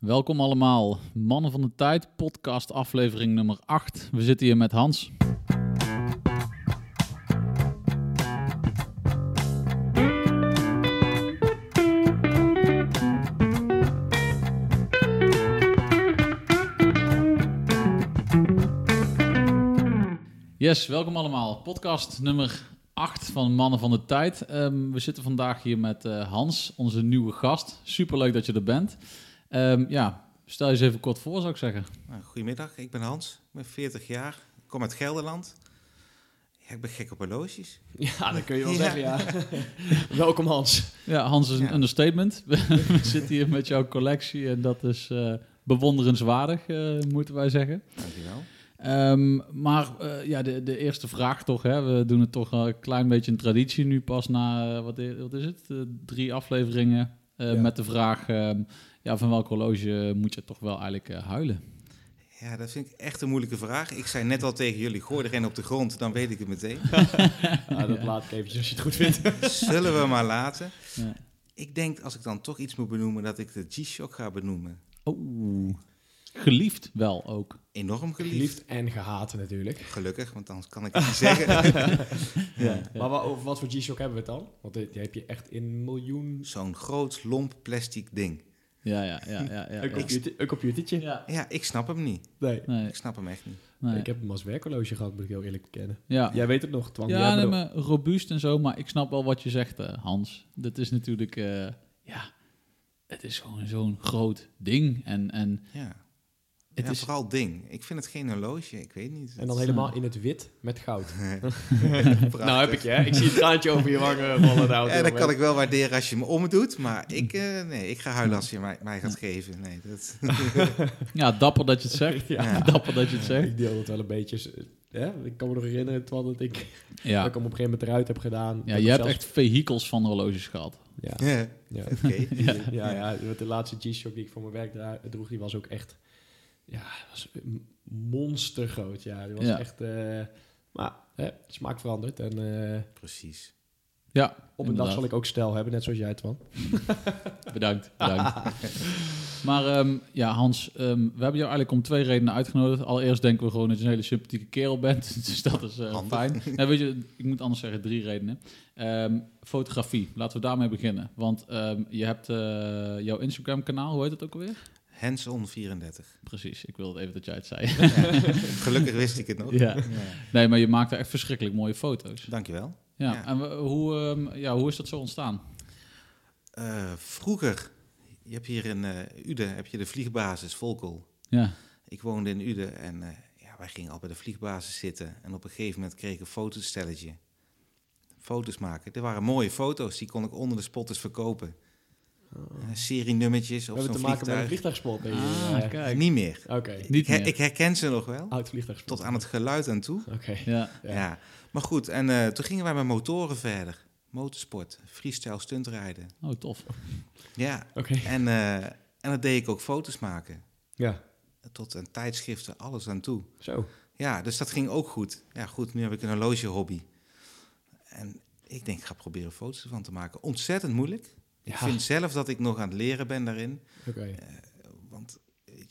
Welkom allemaal, Mannen van de Tijd, podcast aflevering nummer 8. We zitten hier met Hans. Yes, welkom allemaal. Podcast nummer 8 van Mannen van de Tijd. Ehm, we zitten vandaag hier met eh, Hans, onze nieuwe gast. Superleuk dat je er bent. Ehm, ja, stel je eens even kort voor, zou ik zeggen. Nou, goedemiddag, ik ben Hans. Ik ben 40 jaar. Ik kom uit Gelderland. Ja, ik ben gek op horloges. Ja, dat kun je wel Ja. zeggen, ja. Welkom Hans. Ja, Hans is een Ja. understatement. we zitten hier met jouw collectie en dat is eh, bewonderenswaardig, eh, moeten wij zeggen. Dankjewel. Ehm, maar eh, ja, de, de eerste vraag toch, hè? we doen het toch een klein beetje een traditie nu pas na, wat, i- wat is het, Eh, drie afleveringen eh, Ja. met de vraag, ehm, ja, van welk horloge moet je toch wel eigenlijk eh, huilen? Ja, dat vind ik echt een moeilijke vraag. Ik zei net al tegen jullie, gooi er een op de grond, dan weet ik het meteen. Ja, dat laat ik eventjes als je het goed vindt. Zullen we maar laten. Ja. Ik denk, als ik dan toch iets moet benoemen, dat ik de G-Shock ga benoemen. Oeh, geliefd wel ook. Enorm geliefd. Geliefd en gehaat natuurlijk. Gelukkig, want anders kan ik het niet zeggen. Ja, Maar wa- over wat voor G-Shock hebben we het dan? Want die die heb je echt in miljoen... Zo'n groot, lomp plastic ding. Ja, ja, ja. ja, ja, Een, computer, een computertje? Ja. Ja, ik snap hem niet. Nee. Nee, Ik snap hem echt niet. nee. Ik heb hem als werkhorloge gehad, moet ik heel eerlijk bekennen. ja. Jij weet het nog, Twan. Ja, nee, maar robuust en zo, maar ik snap wel wat je zegt, eh, Hans. Dat is natuurlijk, eh, ja, het is gewoon zo'n groot ding. En, en Ja. Het ja, is, vooral ding. Ik vind het geen horloge, ik weet niet. En dan helemaal in het wit met goud. Nou heb ik je, hè? Ik zie het traantje over je wangen vallen. Nou, Ja, dat kan ik wel waarderen als je me omdoet, maar ik, eh, nee, ik ga huilen als je mij, mij gaat geven. Nee, dat, ja, dapper dat je het zegt. Ja. Dapper dat je het zegt. Ik deel dat wel een beetje. Hè? Ik kan me nog herinneren, Twan, dat ik, dat Ja, ik hem op een gegeven moment eruit heb gedaan. ja Dat je hebt zelfs- echt vehikels van horloges gehad. Ja, ja, ja. oké. Ja, ja, ja, de laatste G-Shock die ik voor mijn werk droeg, die was ook echt ja, was monstergroot. Ja, die was Ja. echt. eh, maar hè, smaak veranderd. En eh, Precies. Ja, op een dag zal ik ook stijl hebben, net zoals jij het van. Bedankt, bedankt. maar ehm, ja, Hans, ehm, we hebben jou eigenlijk om twee redenen uitgenodigd. Allereerst denken we gewoon dat je een hele sympathieke kerel bent. Dus dat is eh, fijn. Nee, weet je, ik moet anders zeggen drie redenen. Ehm, fotografie, laten we daarmee beginnen. Want ehm, je hebt eh, jouw Instagram kanaal, hoe heet het ook alweer? Hands-on 34. Precies, ik wilde even dat jij het zei. Ja. Gelukkig wist ik het nog. ja. Nee, maar je maakt er echt verschrikkelijk mooie foto's. Dankjewel. Ja, Ja. en hoe, ehm, ja, hoe is dat zo ontstaan? Eh, vroeger, je hebt hier in eh Uden heb je de vliegbasis Volkel. Ja, Ik woonde in Uden en eh, ja, wij gingen al bij de vliegbasis zitten. En op een gegeven moment kreeg ik een fotostelletje. Foto's maken. Er waren mooie foto's, die kon ik onder de spotters verkopen. Eh, serienummertjes We op hebben zo'n te maken met een vliegtuig. vliegtuigspot. ah, kijk. Niet meer. Oké, Niet Ik, her- ik herken ze nog wel. oud vliegtuigspot. Tot aan het geluid aan toe. Oké. Ja, Ja. Ja. Maar goed, en eh, toen gingen wij met motoren verder. Motorsport, freestyle stuntrijden. oh tof. Ja, Oké. en, eh, en dat deed ik ook foto's maken. Ja, Tot een tijdschriften, alles aan toe. zo. Ja, dus dat ging ook goed. Ja, goed, nu heb ik een horloge-hobby. En ik denk, ik ga proberen foto's ervan te maken. Ontzettend moeilijk. Ik Ja. vind zelf dat ik nog aan het leren ben daarin. Oké. Want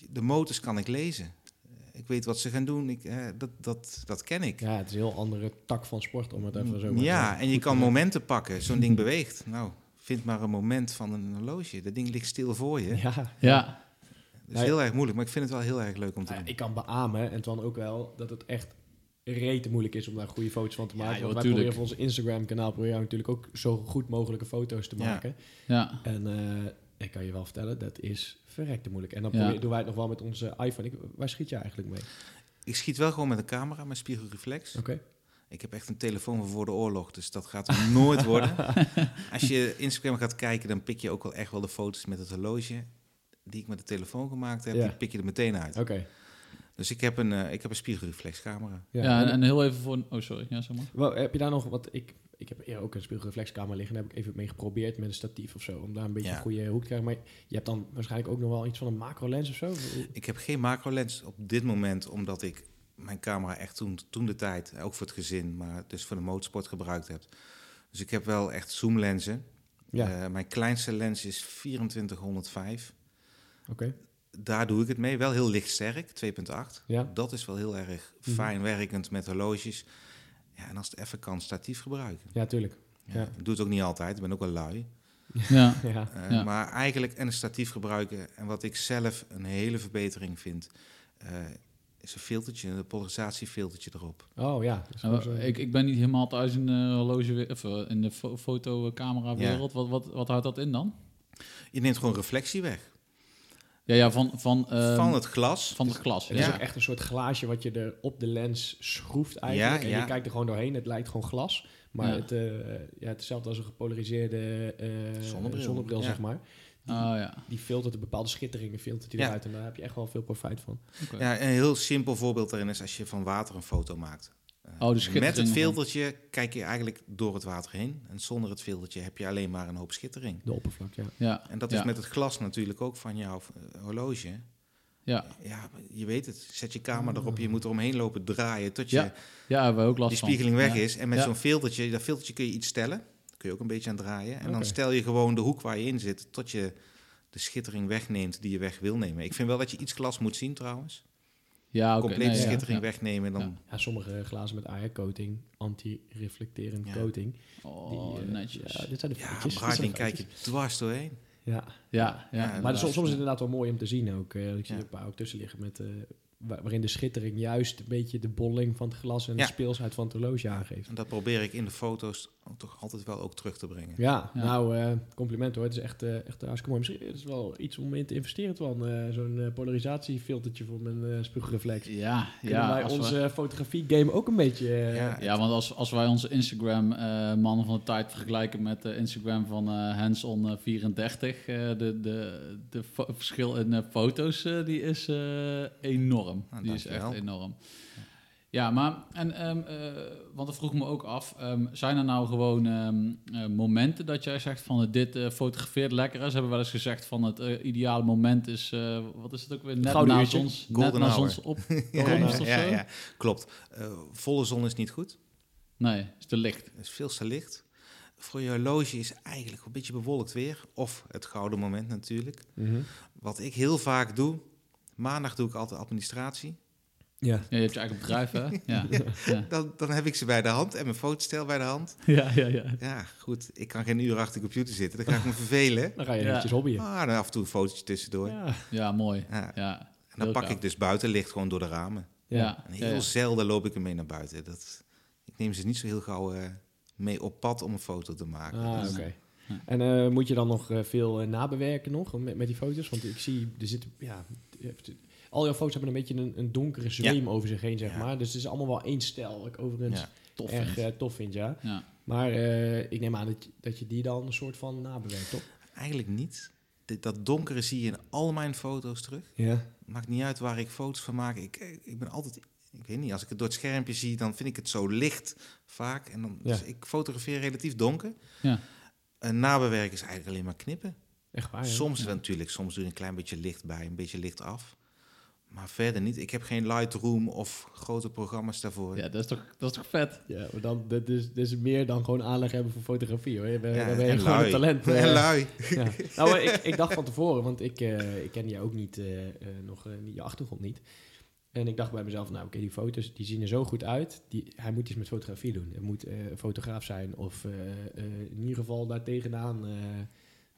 de motors kan ik lezen. Eh, Ik weet wat ze gaan doen. Ik, eh, dat, dat, dat ken ik. Ja, het is een heel andere tak van sport, om het even zo maar Ja, te- en je kan te- momenten pakken. Zo'n ding beweegt. Nou, vind maar een moment van een horloge. Dat ding ligt stil voor je. Ja, Ja, Dat is heel erg moeilijk, maar ik vind het wel heel erg leuk om te doen. ik kan beamen, en Twan ook wel, dat het echt rete moeilijk is om daar goede foto's van te Ja, maken. joh, Want wij tuurlijk. proberen voor ons Instagram-kanaal proberen natuurlijk ook zo goed mogelijke foto's te Ja. maken. ja. En eh, ik kan je wel vertellen, dat is verrekte moeilijk. En dan Ja. proberen- doen wij het nog wel met onze iPhone. Ik, waar schiet je eigenlijk mee? Ik schiet wel gewoon met een camera, met spiegelreflex. Oké. Ik heb echt een telefoon van voor de oorlog, dus dat gaat nooit worden. Als je Instagram gaat kijken, dan pik je ook wel echt wel de foto's met het horloge die ik met de telefoon gemaakt heb. Ja. Die pik je er meteen uit. Oké. Dus ik heb een, eh, ik heb een spiegelreflexcamera. Ja, en, en- en heel even voor... Oh, sorry. Ja, zeg maar. wel, heb je daar nog wat? Ik, ik heb eerder ook een spiegelreflexcamera liggen. Daar heb ik even mee geprobeerd met een statief of zo. Om daar een beetje Ja. een goede hoek te krijgen. Maar je hebt dan waarschijnlijk ook nog wel iets van een macro lens of zo. Ik heb geen macrolens op dit moment, omdat ik mijn camera echt toen, toen de tijd, ook voor het gezin, maar dus voor de motorsport gebruikt heb. Dus ik heb wel echt zoomlenzen. Ja, Eh, mijn kleinste lens is 2405. oké. Daar doe ik het mee. Wel heel lichtsterk, 2.8. Ja. Dat is wel heel erg Mhm. fijn werkend met horloges. Ja, en als het even kan, statief gebruiken. Ja, tuurlijk. Ja, Ja. Ik doe het ook niet altijd, ik ben ook wel lui. Ja. Ja. Eh, Ja. Maar eigenlijk en een statief gebruiken. En wat ik zelf een hele verbetering vind, eh, is een filtertje, een polarisatiefiltertje erop. Oh ja. zo. ik, ik ben niet helemaal thuis in de horloge, of eh, in de fo fotocamera wereld. Wat, wat, wat houdt dat in dan? Je neemt gewoon reflectie weg Ja, ja van, van, ehm, van het glas. van het glas. Het ja. is ook echt een soort glaasje wat je er op de lens schroeft eigenlijk. Ja, en ja. je kijkt er gewoon doorheen. Het lijkt gewoon glas. Maar Ja. het, eh, ja, het is hetzelfde als een gepolariseerde eh, Zonnebril, zonnebril, ja. zeg maar. Die, Oh ja. die filtert een bepaalde schitteringen filtert die Ja. eruit. En daar heb je echt wel veel profijt van. Oké. Ja, een heel simpel voorbeeld daarin is als je van water een foto maakt. Oh, de met het van- filtertje kijk je eigenlijk door het water heen. En zonder het filtertje heb je alleen maar een hoop schittering. De oppervlak, ja. Ja. En dat ja. is met het glas natuurlijk ook van jouw eh, horloge. Ja. Ja, je weet het. Zet je camera erop, je moet er omheen lopen draaien tot je Ja, ja, we ook last die van. spiegeling weg Ja. is. En met Ja. zo'n filtertje, dat filtertje kun je iets stellen. Daar kun je ook een beetje aan draaien. En dan stel je gewoon de hoek waar je in zit tot je de schittering wegneemt die je weg wil nemen. Ik vind wel dat je iets glas moet zien trouwens. Ja, oké. Complete nee, ja, schittering ja. wegnemen. Dan, Ja. Ja, sommige glazen met AR-coating, anti-reflecterend Ja. coating. Oh, die, eh, netjes. Ja, dit zijn de Ja, de kijk je dwars doorheen. Ja, Ja, ja. Ja, maar soms, soms is het inderdaad wel mooi om te zien ook. eh, ik zie Ja. een paar ook tussen liggen met, eh, wa- waarin de schittering juist een beetje de bolling van het glas en Ja. de speelsheid van het horloge aangeeft. En dat probeer ik in de foto's toch altijd wel ook terug te brengen. Ja, Ja. nou, eh, compliment hoor. Het is echt, eh, echt hartstikke mooi. Misschien is het wel iets om in te investeren, van eh, zo'n polarisatiefiltertje voor mijn eh spiegelreflex. Ja, Kunnen ja. wij we- onze fotografie-game ook een beetje... Ja. Ja, want als, als wij onze Instagram eh, mannen van de tijd vergelijken met de Instagram van eh Hands-on eh, 34, eh, de, de, de fo- verschil in foto's die is eh, enorm. Nou, die is echt enorm. Ja, maar, en, ehm, eh, want dat vroeg me ook af, ehm, zijn er nou gewoon ehm, eh, momenten dat jij zegt van eh, dit eh, fotografeert lekker? Ze hebben wel eens gezegd van het ideale moment is, eh, wat is het ook weer, net Gouden na, uurtje. zons, net Golden na hour. zonsopkomst Ja, of ja, zo? ja, klopt. Eh, volle zon is niet goed. Nee, is te licht. Het is veel te licht. Voor je horloge is eigenlijk een beetje bewolkt weer. Of het gouden moment natuurlijk. mhm. Wat ik heel vaak doe. Maandag doe ik altijd administratie. Ja. Ja, je hebt je eigen bedrijf, hè? Ja. Ja. Dan, dan heb ik ze bij de hand en mijn fotostel bij de hand. Ja, ja, ja. Ja, goed. Ik kan geen uur achter de computer zitten. Dan ga ik me vervelen. Dan ga je Ja. eventjes hobbyen. Ah, dan af en toe een fotootje tussendoor. Ja. Ja, mooi. Ja. Ja. En dan pak gaaf. ik dus buitenlicht gewoon door de ramen. Ja. En heel ja. zelden loop ik ermee naar buiten. Dat, ik neem ze niet zo heel gauw eh, mee op pad om een foto te maken. Ah, Dus- oké. Ja. En eh, moet je dan nog eh, veel eh, nabewerken nog met, met die foto's? Want ik zie, er zit, ja, al jouw foto's hebben een beetje een, een donkere zweem over zich heen, zeg Ja. maar. Dus het is allemaal wel één stijl, wat ik overigens Ja. Tof. erg vind. tof vind, ja. Ja. Maar eh, ik neem aan dat je, dat je die dan een soort van nabewerkt, toch? Eigenlijk niet. Dit- dat donkere zie je in al mijn foto's terug. Ja. Maakt niet uit waar ik foto's van maak. Ik, ik ben altijd, ik weet niet, als ik het door het schermpje zie, dan vind ik het zo licht vaak. En dan, Ja. dus ik fotografeer relatief donker. Ja. En nabewerken is eigenlijk alleen maar knippen. Echt waar, ja. soms Ja. natuurlijk, soms doe je een klein beetje licht bij, een beetje licht af. Maar verder niet. Ik heb geen Lightroom of grote programma's daarvoor. ja, dat is toch, dat is toch vet? Ja, maar dan, dat is, dat is meer dan gewoon aanleg hebben voor fotografie, hoor. Je bent, Ja, dan ben je en gewoon lui. een talent. En eh. lui. Ja. Nou, ik, ik dacht van tevoren, want ik, eh, ik ken je ook niet, eh, eh, nog eh, niet- je achtergrond niet. En ik dacht bij mezelf, nou oké, die foto's die zien er zo goed uit. Die, hij moet iets met fotografie doen. Hij moet eh, een fotograaf zijn of eh, eh, in ieder geval daar tegenaan. eh,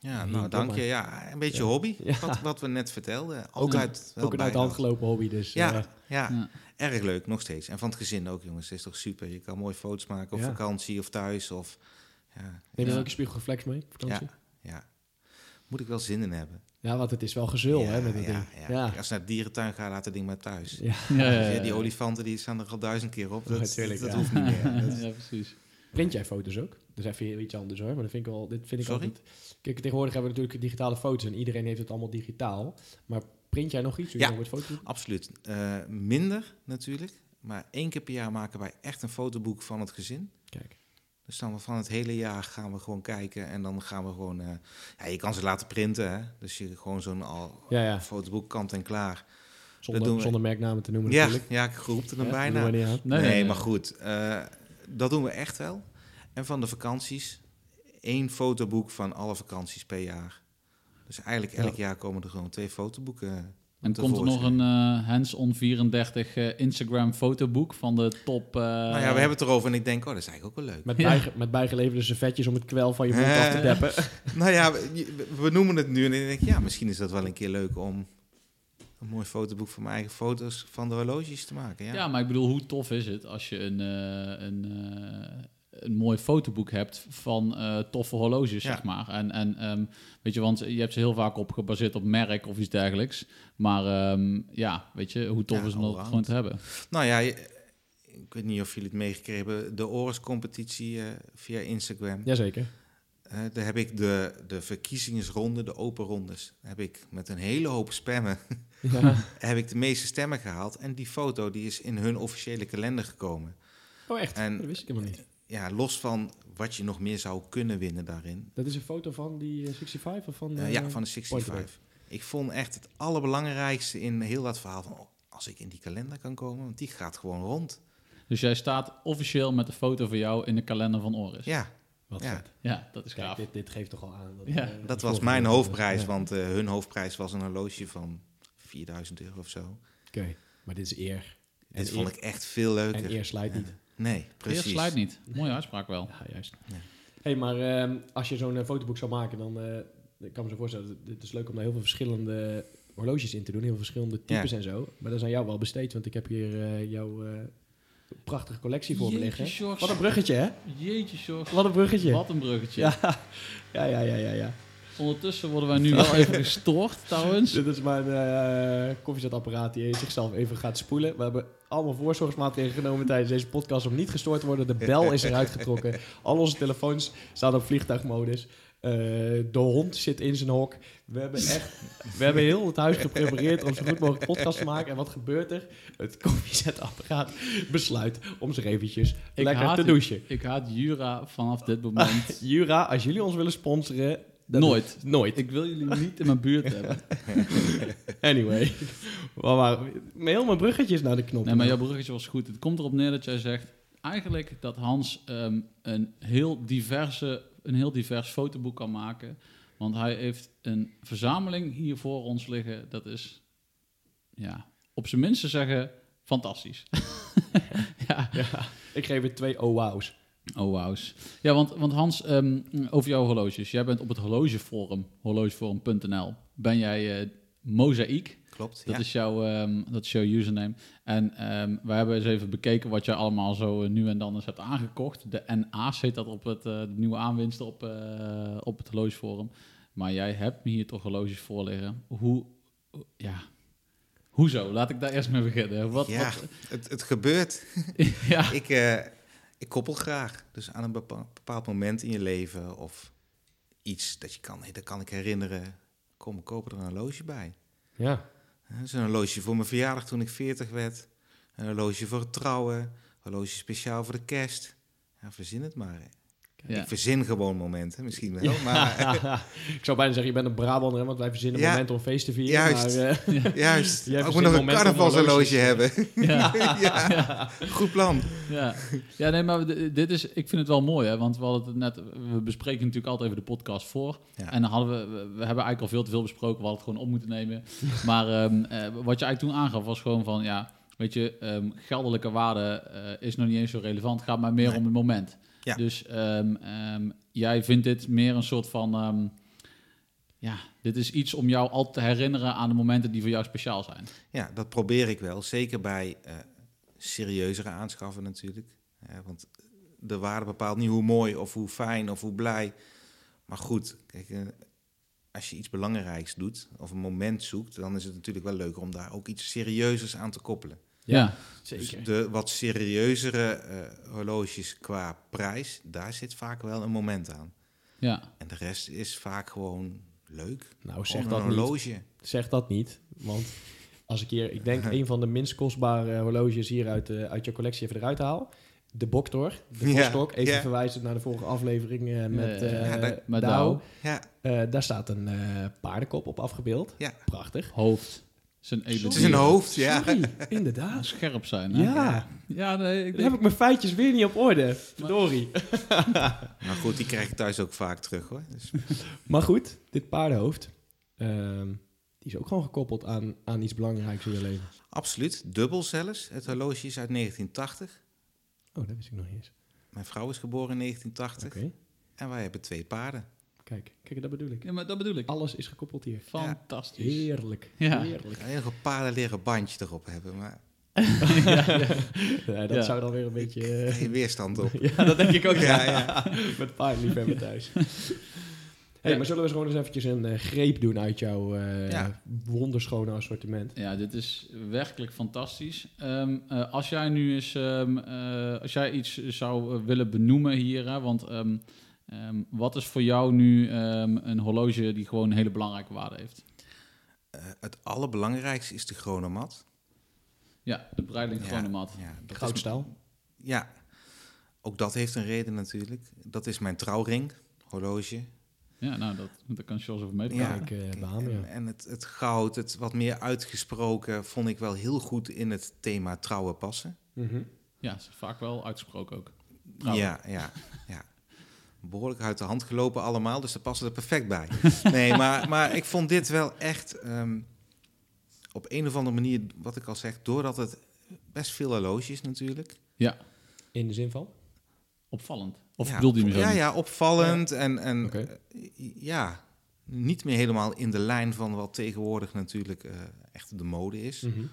Ja, nou dank je. Ja, een beetje Ja. hobby, Ja. wat, wat we net vertelden. Altijd wel ook een uit de hand gelopen hobby, dus Ja, eh, ja, Ja. erg leuk, nog steeds. En van het gezin ook, jongens. Het is toch super. Je kan mooie foto's maken op Ja. vakantie of thuis. Of, ja, neem je ook een spiegelreflex mee? op Vakantie? Ja. ja. Moet ik wel zin in hebben. Want het is wel gezul, ja, hè, met dat ja, ding. ja. Ja. Als je naar de dierentuin gaat, laat het ding maar thuis. Ja. Ja, ja, ja, Die ja. olifanten die staan er al duizend keer op. Dat, Natuurlijk, dat ja. hoeft niet meer. Dat- ja, precies. Print jij foto's ook? Dat is even iets anders hoor, maar dat vind ik wel, dit vind ik Sorry? altijd... Kijk, tegenwoordig hebben we natuurlijk digitale foto's en iedereen heeft het allemaal digitaal. Maar print jij nog iets? Ja. nog foto's? Absoluut. Eh, minder natuurlijk. Maar één keer per jaar maken wij echt een fotoboek van het gezin. Kijk. Dus dan we van het hele jaar gaan we gewoon kijken. En dan gaan we gewoon... eh, ja, je kan ze laten printen, hè. Dus je gewoon zo'n al Ja, ja. fotoboek kant en klaar. Zonder, doen we. zonder merknamen te noemen Ja, natuurlijk. ja, ik roepte hem Ja, bijna. Nee, Nee, nee, maar goed. eh, dat doen we echt wel. En van de vakanties, één fotoboek van alle vakanties per jaar. Dus eigenlijk elk Ja. jaar komen er gewoon twee fotoboeken En komt er nog een eh hands-on 34 eh, Instagram fotoboek van de top... eh, nou ja, we hebben het erover en ik denk, oh, dat is eigenlijk ook wel leuk. Met, Ja. bijge- met bijgeleverde servetjes om het kwel van je mond af te deppen. nou ja, we, we noemen het nu en ik denk, ja, misschien is dat wel een keer leuk om een mooi fotoboek van mijn eigen foto's van de horloges te maken. Ja, Ja, maar ik bedoel, hoe tof is het als je een, eh, een, eh, een mooi fotoboek hebt van eh, toffe horloges, Ja. zeg maar. En, en ehm, weet je, want je hebt ze heel vaak op gebaseerd op merk of iets dergelijks. Maar ehm, ja, weet je, hoe tof Ja, is het om dat allround. gewoon te hebben? Nou ja, ik weet niet of jullie het meegekregen hebben, de Oris-competitie eh, via Instagram. Jazeker. Eh, daar heb ik de, de verkiezingsronde, de open rondes, heb ik met een hele hoop spammen, Ja. heb ik de meeste stemmen gehaald. En die foto die is in hun officiële kalender gekomen. Oh, echt? En- dat wist ik helemaal niet. Ja, los van wat je nog meer zou kunnen winnen daarin. Dat is een foto van die eh, 65 of van... Eh, eh, ja, van de 65. Ik vond echt het allerbelangrijkste in heel dat verhaal van... oh, als ik in die kalender kan komen, want die gaat gewoon rond. Dus jij staat officieel met de foto van jou in de kalender van Oris. Ja, Wat Ja. vet. Ja, dat is Kijk, gaaf. dit, dit geeft toch al aan. Dat, Ja, eh, dat de was mijn hoofdprijs, Ja. want eh, hun hoofdprijs was een horloge van 4000 euro of zo. Oké, maar dit is eer. En Dit vond eer- ik echt veel leuker. En eer slijt niet. Nee, Eerst precies. slijt niet. Mooie uitspraak wel. Ja, juist. Ja. hey, maar ehm, als je zo'n eh, fotoboek zou maken, dan eh, ik kan me zo voorstellen, dat- het is leuk om daar heel veel verschillende horloges in te doen, heel veel verschillende types Ja. en zo. Maar dat is aan jou wel besteed, want ik heb hier eh, jouw eh, prachtige collectie voor me Jeetje, liggen. Wat een bruggetje, hè? Jeetje, Sjors. Wat een bruggetje. Wat een bruggetje. Ja. ja, ja, ja, ja, ja. Ondertussen worden wij nu wel even gestoord, trouwens. Dit is mijn eh koffiezetapparaat die zichzelf even gaat spoelen. We hebben allemaal voorzorgsmaatregelen genomen tijdens deze podcast om niet gestoord te worden. De bel is eruit getrokken. Al onze telefoons staan op vliegtuigmodus. Eh, de hond zit in zijn hok. We hebben echt, we hebben heel het huis geprepareerd om zo goed mogelijk podcast te maken. En wat gebeurt er? Het koffiezetapparaat besluit om zich eventjes Ik lekker haat te douchen. Ik haat Jura vanaf dit moment Jura, als jullie ons willen sponsoren... dat- nooit. Nooit. Ik wil jullie niet in mijn buurt hebben. Anyway. Maar, maar, heel mijn bruggetjes naar de knop. Nee, maar jouw bruggetje was goed. Het komt erop neer dat jij zegt... eigenlijk dat Hans ehm, een, heel diverse, een heel divers fotoboek kan maken. Want hij heeft een verzameling hier voor ons liggen. Dat is, ja, op zijn minst te zeggen, fantastisch. ja, Ja, ik geef het twee oh wow's. Oh, wauws. Ja, want, want Hans, ehm, over jouw horloges. Jij bent op het horlogeforum, horlogeforum.nl, ben jij eh Mozaïek. Klopt, Dat, ja. is jouw, ehm, dat is jouw username. En ehm wij hebben eens even bekeken wat jij allemaal zo eh, nu en dan eens hebt aangekocht. De NA's heet dat op het eh, de nieuwe aanwinsten op, op het horlogeforum. Maar jij hebt me hier toch horloges voor liggen. Hoe, ja, hoezo? Laat ik daar eerst mee beginnen. Wat, ja, wat, het, het gebeurt. ja. ik, ik koppel graag. Dus aan een bepa- bepaald moment in je leven of iets dat je kan, dat kan ik herinneren. Kom, ik koop er een horloge bij. Ja. Is een horloge voor mijn verjaardag toen ik 40 werd. Een horloge voor het trouwen. Een horloge speciaal voor de kerst. Ja, verzin het maar. Ja. Ik verzin gewoon momenten, misschien wel. Maar ik zou bijna zeggen, je bent een Brabander, want wij verzinnen momenten om feest te vieren. Juist. Maar, eh, juist, Jij ik moet verzint nog een horloges. hebben. Ja. ja, goed plan. Ja. ja, nee, maar dit is, ik vind het wel mooi, hè, want we hadden het net, we bespreken natuurlijk altijd even de podcast voor. En dan hadden we, we hebben eigenlijk al veel te veel besproken, we hadden het gewoon op moeten nemen. Maar ehm, eh, wat je eigenlijk toen aangaf was gewoon van, ja, weet je, ehm, geldelijke waarde eh, is nog niet eens zo relevant, het gaat maar meer Nee. om het moment. Ja. Dus ehm, ehm, jij vindt dit meer een soort van, ehm, ja, dit is iets om jou altijd te herinneren aan de momenten die voor jou speciaal zijn. Ja, dat probeer ik wel. Zeker bij eh, serieuzere aanschaffen natuurlijk. Want de waarde bepaalt niet hoe mooi of hoe fijn of hoe blij. Maar goed, kijk, eh, als je iets belangrijks doet of een moment zoekt... dan is het natuurlijk wel leuker om daar ook iets serieuzers aan te koppelen. Ja, Dus zeker. de wat serieuzere eh, horloges qua prijs, daar zit vaak wel een moment aan. ja. En de rest is vaak gewoon leuk. Nou, zeg een dat niet. horloge. Zeg dat niet, want als ik hier, ik denk een van de minst kostbare horloges hier uit, eh, uit je collectie even eruit haal. De Boktor, de Ja, Vostok. Even ja. verwijzend naar de vorige aflevering eh, met, Eh, eh ja, dat- met Douw. Douw. Ja, Eh, daar staat een eh, paardenkop op afgebeeld. Ja. Prachtig. Hoofd. Zijn het is een hoofd, ja. Sorry, inderdaad. Scherp zijn, hè? Ja, Ja, nee, ik dan heb ik mijn feitjes weer niet op orde. Verdorie. Maar goed, die krijg ik thuis ook vaak terug hoor. Dus, Maar goed, dit paardenhoofd, ehm, die is ook gewoon gekoppeld aan, aan iets belangrijks in je leven. Absoluut, dubbel zelfs. Het horloge is uit 1980. Oh, dat wist ik nog niet eens. Mijn vrouw is geboren in 1980 Oké, en wij hebben twee paarden. Kijk. Kijk, dat bedoel ik. Ja, maar dat bedoel ik. Alles is gekoppeld hier. Fantastisch. Heerlijk. Ja. Heerlijk. Heel veel paardenleren bandje erop hebben, maar Ja, dat Ja. zou dan weer een beetje... eh, geen weerstand op. ja, dat denk ik ook. Ja, Ja, Met paardliefhebber thuis. Hey, Ja. maar zullen we eens gewoon eens eventjes een eh, greep doen uit jouw eh, Ja. wonderschone assortiment? Ja, dit is werkelijk fantastisch. Ehm, eh, als jij nu eens, ehm, eh, als jij iets zou willen benoemen hier, hè, want ehm, ehm, wat is voor jou nu ehm, een horloge die gewoon een hele belangrijke waarde heeft? Eh, het allerbelangrijkste is de chronomat. Ja, de Breitling Ja, chronomat. Ja, dat is- Goudstaal. ja, ook dat heeft een reden natuurlijk. Dat is mijn trouwring, horloge. Ja, nou, dat, daar kan Charles over mee Ja. praten. Ik eh, en ja. en het, het goud, het wat meer uitgesproken, vond ik wel heel goed in het thema trouwen passen. Mhm. Ja, is vaak wel uitgesproken ook. Trouwen. Ja, ja, ja. Behoorlijk uit de hand gelopen allemaal, dus daar passen er perfect bij. Nee, maar, maar ik vond dit wel echt ehm, op een of andere manier, wat ik al zeg, doordat het best veel horloge is natuurlijk. Ja, In de zin van? opvallend. Of ja, bedoelde je me zo Ja, ja, opvallend en, en eh, ja, niet meer helemaal in de lijn van wat tegenwoordig natuurlijk eh, echt de mode is. Mhm.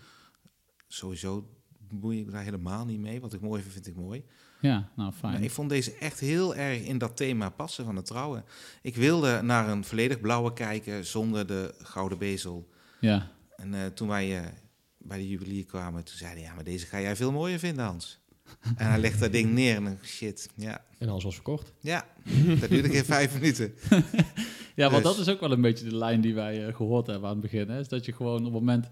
Sowieso bemoei ik daar helemaal niet mee. Wat ik mooi vind, vind ik mooi. Ja, nou fijn. Maar ik vond deze echt heel erg in dat thema passen van het trouwen. Ik wilde naar een volledig blauwe kijken zonder de gouden bezel. Ja, En eh, toen wij eh, bij de juwelier kwamen, toen zei hij... Ja, maar deze ga jij veel mooier vinden, Hans. en hij legt dat ding neer en dan, shit, ja. En alles was verkocht. Ja, dat duurde geen vijf minuten. Ja, want Dus- dat is ook wel een beetje de lijn die wij eh, gehoord hebben aan het begin. Hè? Is dat je gewoon op het moment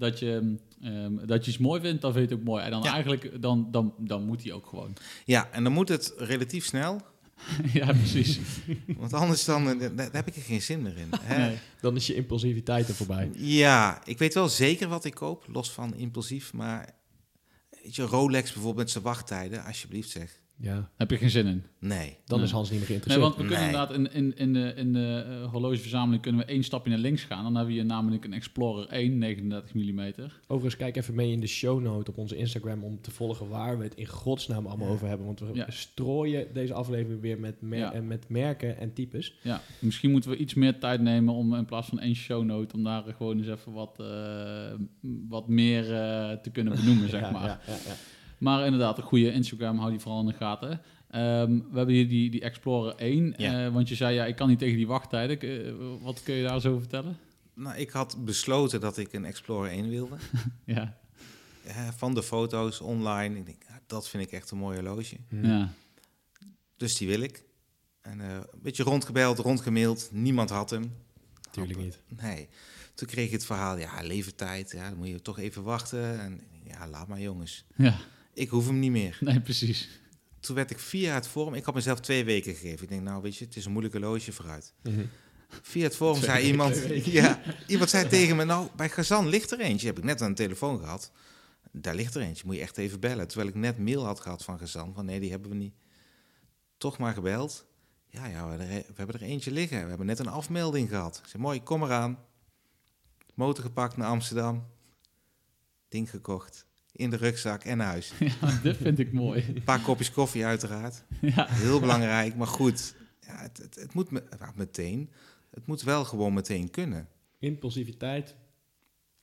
dat je, ehm, dat je iets mooi vindt, dan vind je het ook mooi. En dan Ja. eigenlijk, dan, dan, dan moet die ook gewoon. Ja, en dan moet het relatief snel. ja, precies. Want anders dan, eh, daar, daar heb ik er geen zin meer in. Hè? Nee. Dan is je impulsiviteit er voorbij. Ja, ik weet wel zeker wat ik koop, los van impulsief. Maar weet je, Rolex bijvoorbeeld met zijn wachttijden, alsjeblieft zeg. Ja, Heb je geen zin in. Nee. dan Nee. is Hans niet meer Nee, geïnteresseerd. want we kunnen Nee. inderdaad in, in, in de, in de eh, horlogeverzameling kunnen we één stapje naar links gaan. Dan hebben we hier namelijk een Explorer 1, 39 mm. Overigens, kijk even mee in de shownote op onze Instagram om te volgen waar we het in godsnaam allemaal Ja. over hebben. Want we Ja. strooien deze aflevering weer met, mer- Ja. en met merken en types. Ja, misschien moeten we iets meer tijd nemen om in plaats van één shownote, om daar gewoon eens even wat, eh, wat meer eh, te kunnen benoemen, zeg maar. ja, ja, ja. Maar inderdaad, een goede Instagram, hou die vooral in de gaten. Ehm, we hebben hier die, die Explorer 1, Ja. eh, want je zei ja, ik kan niet tegen die wachttijden. Eh, wat kun je daar zo over vertellen? Nou, ik had besloten dat ik een Explorer 1 wilde. Ja, Eh, van de foto's online. Ik denk, ja, dat vind ik echt een mooi horloge. Hm. ja. Dus die wil ik. En eh, een beetje rondgebeld, rondgemaild. Niemand had hem. Tuurlijk niet. Nee. Toen kreeg ik het verhaal, ja, levertijd. Ja, dan moet je toch even wachten. En ja, laat maar jongens. ja. Ik hoef hem niet meer. Nee, precies. Toen werd ik via het forum... Ik had mezelf twee weken gegeven. Ik denk, nou weet je, het is een moeilijk horloge vooruit. Mhm. Via het forum Twee zei weken, iemand... Ja, iemand zei tegen me, nou, bij Gazan ligt er eentje. Heb ik net aan de telefoon gehad. Daar ligt er eentje, moet je echt even bellen. Terwijl ik net mail had gehad van Gazan. Van nee, die hebben we niet. Toch maar gebeld. Ja, ja, we hebben, er, we hebben er eentje liggen. We hebben net een afmelding gehad. Ik zei, mooi, kom eraan. Motor gepakt naar Amsterdam. Ding gekocht. In de rugzak en naar huis. Ja, dit vind ik mooi. Een paar kopjes koffie uiteraard. Ja, Heel belangrijk, maar goed. Ja, het, het, het moet me, nou, meteen. Het moet wel gewoon meteen kunnen. Impulsiviteit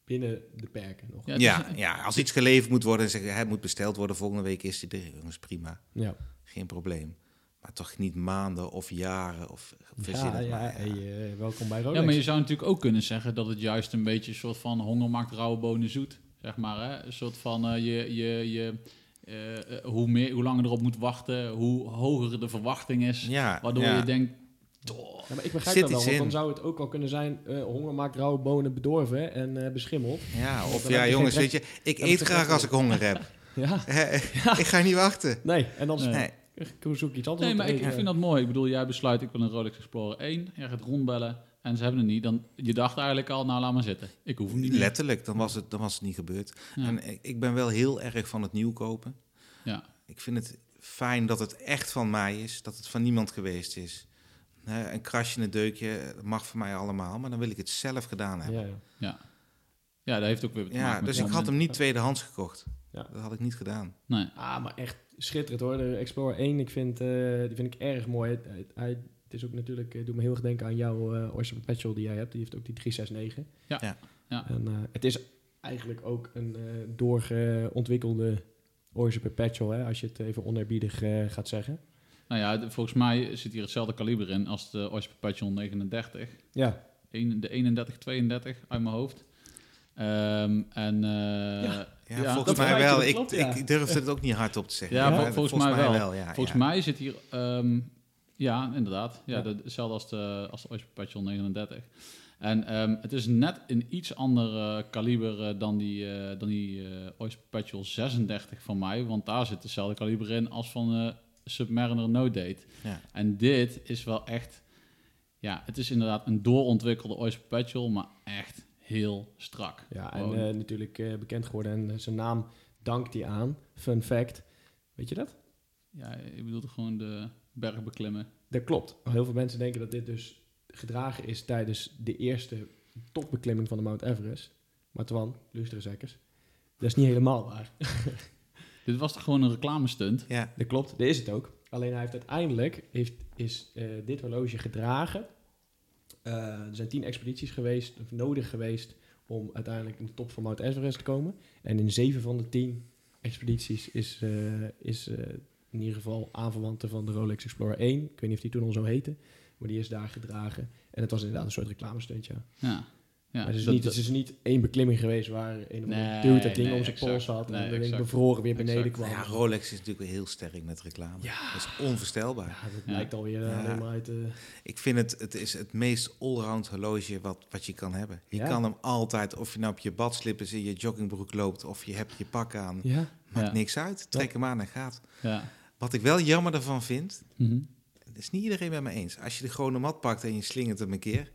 binnen de perken nog. Ja, Ja. het Ja, is- ja, als iets geleverd moet worden, zeggen hij moet besteld worden. Volgende week is hij er. Jongens, prima. Ja, Geen probleem. Maar toch niet maanden of jaren of ja, het ja, hey, eh, welkom bij Rolex. Ja, maar je zou natuurlijk ook kunnen zeggen dat het juist een beetje een soort van honger maakt rauwe bonen zoet. Zeg maar, hè? Een soort van eh, je, je, je, eh, eh, hoe, meer, hoe langer erop moet wachten, hoe hoger de verwachting is. Ja, Waardoor ja. je denkt, Ja, maar ik begrijp Zit dat wel, want dan zou het ook wel kunnen zijn... eh, honger maakt rauwe bonen bedorven en eh, beschimmeld. Ja, of ja, jongens, weet je, ik eet graag als ik honger heb. Ja, ik ga niet wachten. nee. En dan Nee. Nee. zoek ik iets anders nee, maar ik, vind dat mooi. Ik bedoel, jij besluit, ik wil een Rolex Explorer 1. Je gaat rondbellen en ze hebben het niet. Dan, je dacht eigenlijk al, nou laat maar zitten. Ik hoef hem niet. Letterlijk, dan was het, dan was het niet gebeurd. Ja. En ik, ik ben wel heel erg van het nieuw kopen. Ja. Ik vind het fijn dat het echt van mij is, dat het van niemand geweest is. Een krasje, een deukje, dat mag voor mij allemaal. Maar dan wil ik het zelf gedaan hebben. Ja, ja. Ja, dat heeft ook weer te Ja, dus ik had hem niet tweedehands gekocht. Ja. Dat had ik niet gedaan. Nee. Ah, maar echt schitterend hoor. De Explorer 1, ik vind, eh, die vind ik erg mooi. Hij, het is ook natuurlijk, eh, doet me heel erg denken aan jouw eh Oyster Perpetual die jij hebt. Die heeft ook die 369. Ja. Ja. Ja. En eh, het is eigenlijk ook een eh doorgeontwikkelde Oyster Perpetual, hè, als je het even oneerbiedig eh, gaat zeggen. Nou ja, de- volgens mij zit hier hetzelfde kaliber in als de Oyster Perpetual 39. Ja, Een- de 31, 32 uit mijn hoofd. Ehm, en eh, Ja. Ja, Ja, volgens mij wel. Ik, ja. ik durfde het ook niet hardop te zeggen. Ja, vol- volgens mij wel. ja, volgens ja. mij zit hier... ehm, ja, inderdaad. Ja, Ja. de- hetzelfde als de, als de Oyster Perpetual 39. En ehm, het is net een iets ander eh, kaliber eh, dan die, eh, dan die Oyster Perpetual 36 van mij. Want daar zit hetzelfde kaliber in als van Submariner No Date. Ja. En dit is wel echt... Ja, het is inderdaad een doorontwikkelde Oyster Perpetual, maar echt heel strak. ja en natuurlijk bekend geworden. En zijn naam dankt hij aan. Fun fact. Weet je dat? ja, je bedoelt gewoon de berg beklimmen. Dat klopt. Heel veel mensen denken dat dit dus gedragen is tijdens de eerste topbeklimming van de Mount Everest. Maar Twan, luisterzekkers, dat is niet helemaal waar. Dit was toch gewoon een reclamestunt? Ja. Dat klopt, dat is het ook. Alleen hij heeft uiteindelijk heeft, is eh, dit horloge gedragen. Eh, er zijn tien expedities geweest, of nodig geweest om uiteindelijk in de top van Mount Everest te komen. En in zeven van de tien expedities is, eh, is eh, in ieder geval aanverwante van de Rolex Explorer 1. Ik weet niet of die toen al zo heette, maar die is daar gedragen. En het was inderdaad een soort reclamestunt, ja. Ja. ja maar het is, dat- niet, het is niet één beklimming geweest waar een Nee, dude dat ding nee, om zijn exact. pols had en Nee, exact. bevroren weer beneden Exact. kwam. Ja, Rolex is natuurlijk wel heel sterk met reclame. Ja. Dat is onvoorstelbaar. Ja, dat Ja. lijkt alweer eh, Ja. alleen maar uit... eh, Ik vind het, het is het meest allround horloge wat, wat je kan hebben. Je Ja. kan hem altijd, of je nou op je badslippers in je joggingbroek loopt, of je hebt je pak aan, ja. maakt Ja. niks uit. Trek hem aan en gaat. ja. Wat ik wel jammer ervan vind, Mhm. dat is niet iedereen met me eens. Als je de gewone mat pakt en je slingert hem een keer,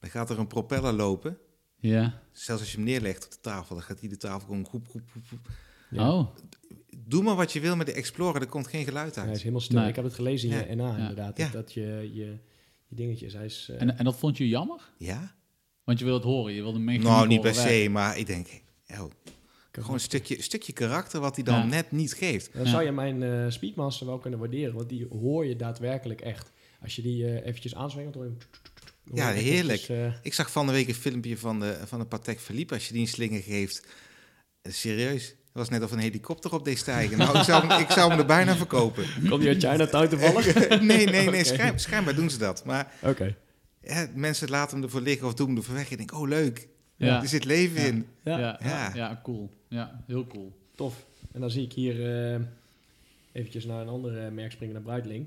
dan gaat er een propeller lopen. Ja. Zelfs als je hem neerlegt op de tafel, dan gaat die de tafel gewoon groep, groep, groep. Ja. Oh, Doe maar wat je wil met de Explorer, er komt geen geluid Hij is uit. helemaal stil. Nee. Ik heb het gelezen in Ja. je NA Ja. inderdaad. Ja. Dat, dat je, je, je dingetjes... Hij is... eh, en, en dat vond je jammer? Ja? Want je wil het horen, je wil de mechaniek Nou, niet per se, maar ik denk, oh, gewoon een stukje, stukje karakter wat hij dan Ja. net niet geeft. Dan Ja. zou je mijn eh, Speedmaster wel kunnen waarderen, want die hoor je daadwerkelijk echt. Als je die eh, eventjes aanzwengelt, hoor je... Ja, heerlijk. eh, Ik zag van de week een filmpje van de, van de Patek Philippe. Als je die een slinger geeft, serieus. Het was net of een helikopter op deed stijgen. Nou, ik zou, hem- ik zou hem er bijna verkopen. Komt die uit Chinatown toevallig? nee, nee, nee. Schijnbaar doen ze dat. Maar Oké. ja, mensen laten hem ervoor liggen of doen hem ervoor weg. Je denkt, oh leuk, Ja. er zit leven Ja. in. Ja, Ja, ja. Ja. ja, cool. Ja, heel cool. tof. En dan zie ik hier eh, eventjes naar een ander eh, merk springen, naar Breitling.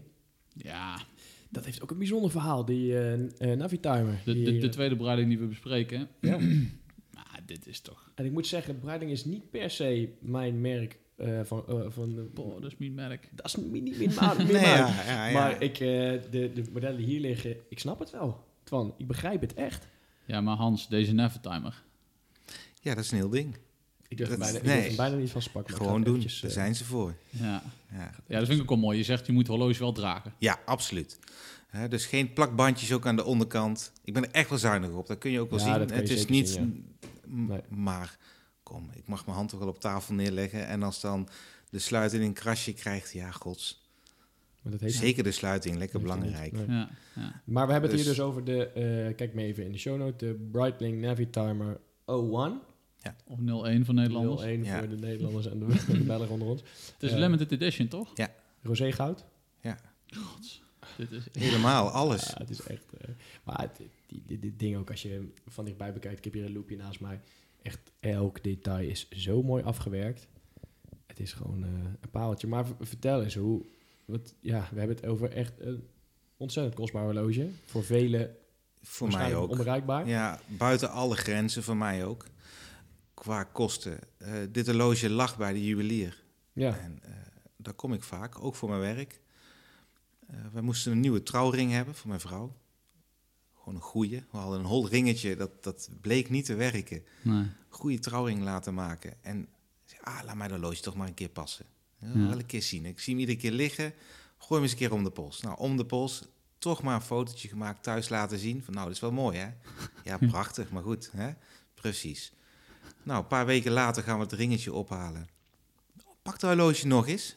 Ja, Dat heeft ook een bijzonder verhaal, die eh eh, Navitimer. de, Die, de, de tweede bereiding die we bespreken. ja. Maar dit is toch... En ik moet zeggen, Breitling is niet per se mijn merk eh, van... eh, van de- Boah, dat is niet merk. dat is niet niet Nee, maar. ja, ja, ja. Maar ik, eh, de, de modellen die hier liggen, ik snap het wel. Twan, ik begrijp het echt. Ja, maar Hans, deze Nevertimer. ja, dat is een heel ding. Ik durf, Dat bijna, ik durf niet van pak. Gewoon doen, eventjes, daar eh, zijn ze voor. Ja. Ja. ja, dat vind ik ook wel mooi. Je zegt, je moet horloge wel dragen. Ja, absoluut. Hè, dus geen plakbandjes ook aan de onderkant. Ik ben er echt wel zuinig op. Dat kun je ook wel Ja, zien. Het is niet... zien, m- Nee. Maar kom, ik mag mijn hand toch wel op tafel neerleggen. En als dan de sluiting een krasje krijgt, ja, gods. Maar, dat heet Zeker de sluiting, lekker belangrijk. niet. Nee. Ja, ja. Maar we hebben het hier Dus- dus over de, eh, kijk me even in de show note, de Breitling Navitimer 01. Of 01 van Nederlanders. 01 Ja. voor de Nederlanders en de, de Belgen onder ons. Het is Eh, limited edition, toch? Rosé goud. Gods. Dit is... Helemaal, alles. Ja, het is echt... eh, maar het, die, die, dit ding ook, als je van dichtbij bekijkt, ik heb hier een loopje naast mij. Echt elk detail is zo mooi afgewerkt. Het is gewoon eh, een paaltje. Maar vertel eens hoe... Wat, ja, we hebben het over echt een ontzettend kostbaar horloge. Voor velen Voor mij ook. onbereikbaar. Ja, buiten alle grenzen, voor mij ook. Qua kosten. Eh, dit horloge lag bij de juwelier. Ja, En eh, daar kom ik vaak, ook voor mijn werk. Eh we moesten een nieuwe trouwring hebben voor mijn vrouw. Gewoon een goeie. We hadden een hol ringetje, dat, dat bleek niet te werken. Nee. Goede trouwring laten maken. En ah, laat mij dat horloge toch maar een keer passen. Ja, Ja. Wel een keer zien. Ik zie hem iedere keer liggen. Gooi hem eens een keer om de pols. Nou, om de pols. toch maar een fotootje gemaakt, thuis laten zien. Van nou, dat is wel mooi hè? Ja, prachtig, maar goed, hè? Precies. Nou, een paar weken later gaan we het ringetje ophalen. Pak de horloge nog eens.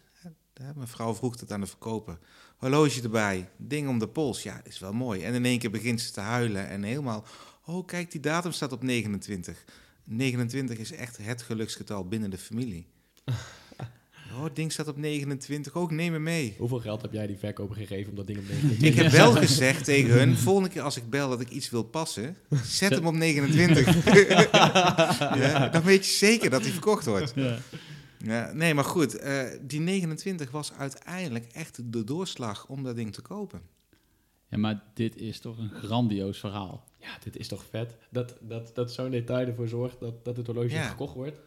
Mijn vrouw vroeg het aan de verkoper. Horloge erbij, ding om de pols. Ja, is wel mooi. En in één keer begint ze te huilen en helemaal... Oh, kijk, die datum staat op 29. 29 is echt het geluksgetal binnen de familie. Oh, het ding staat op 29. Ook neem me mee. Hoeveel geld heb jij die verkoper gegeven om dat ding op 29 Ik heb wel gezegd tegen hun, volgende keer als ik bel dat ik iets wil passen, zet hem op 29. ja, dan weet je zeker dat hij verkocht wordt. Ja. Ja, nee, maar goed, eh, die 29 was uiteindelijk echt de doorslag om dat ding te kopen. ja, maar dit is toch een grandioos verhaal. Ja, dit is toch vet. Dat, dat, dat zo'n detail ervoor zorgt dat, dat het horloge Ja. gekocht wordt.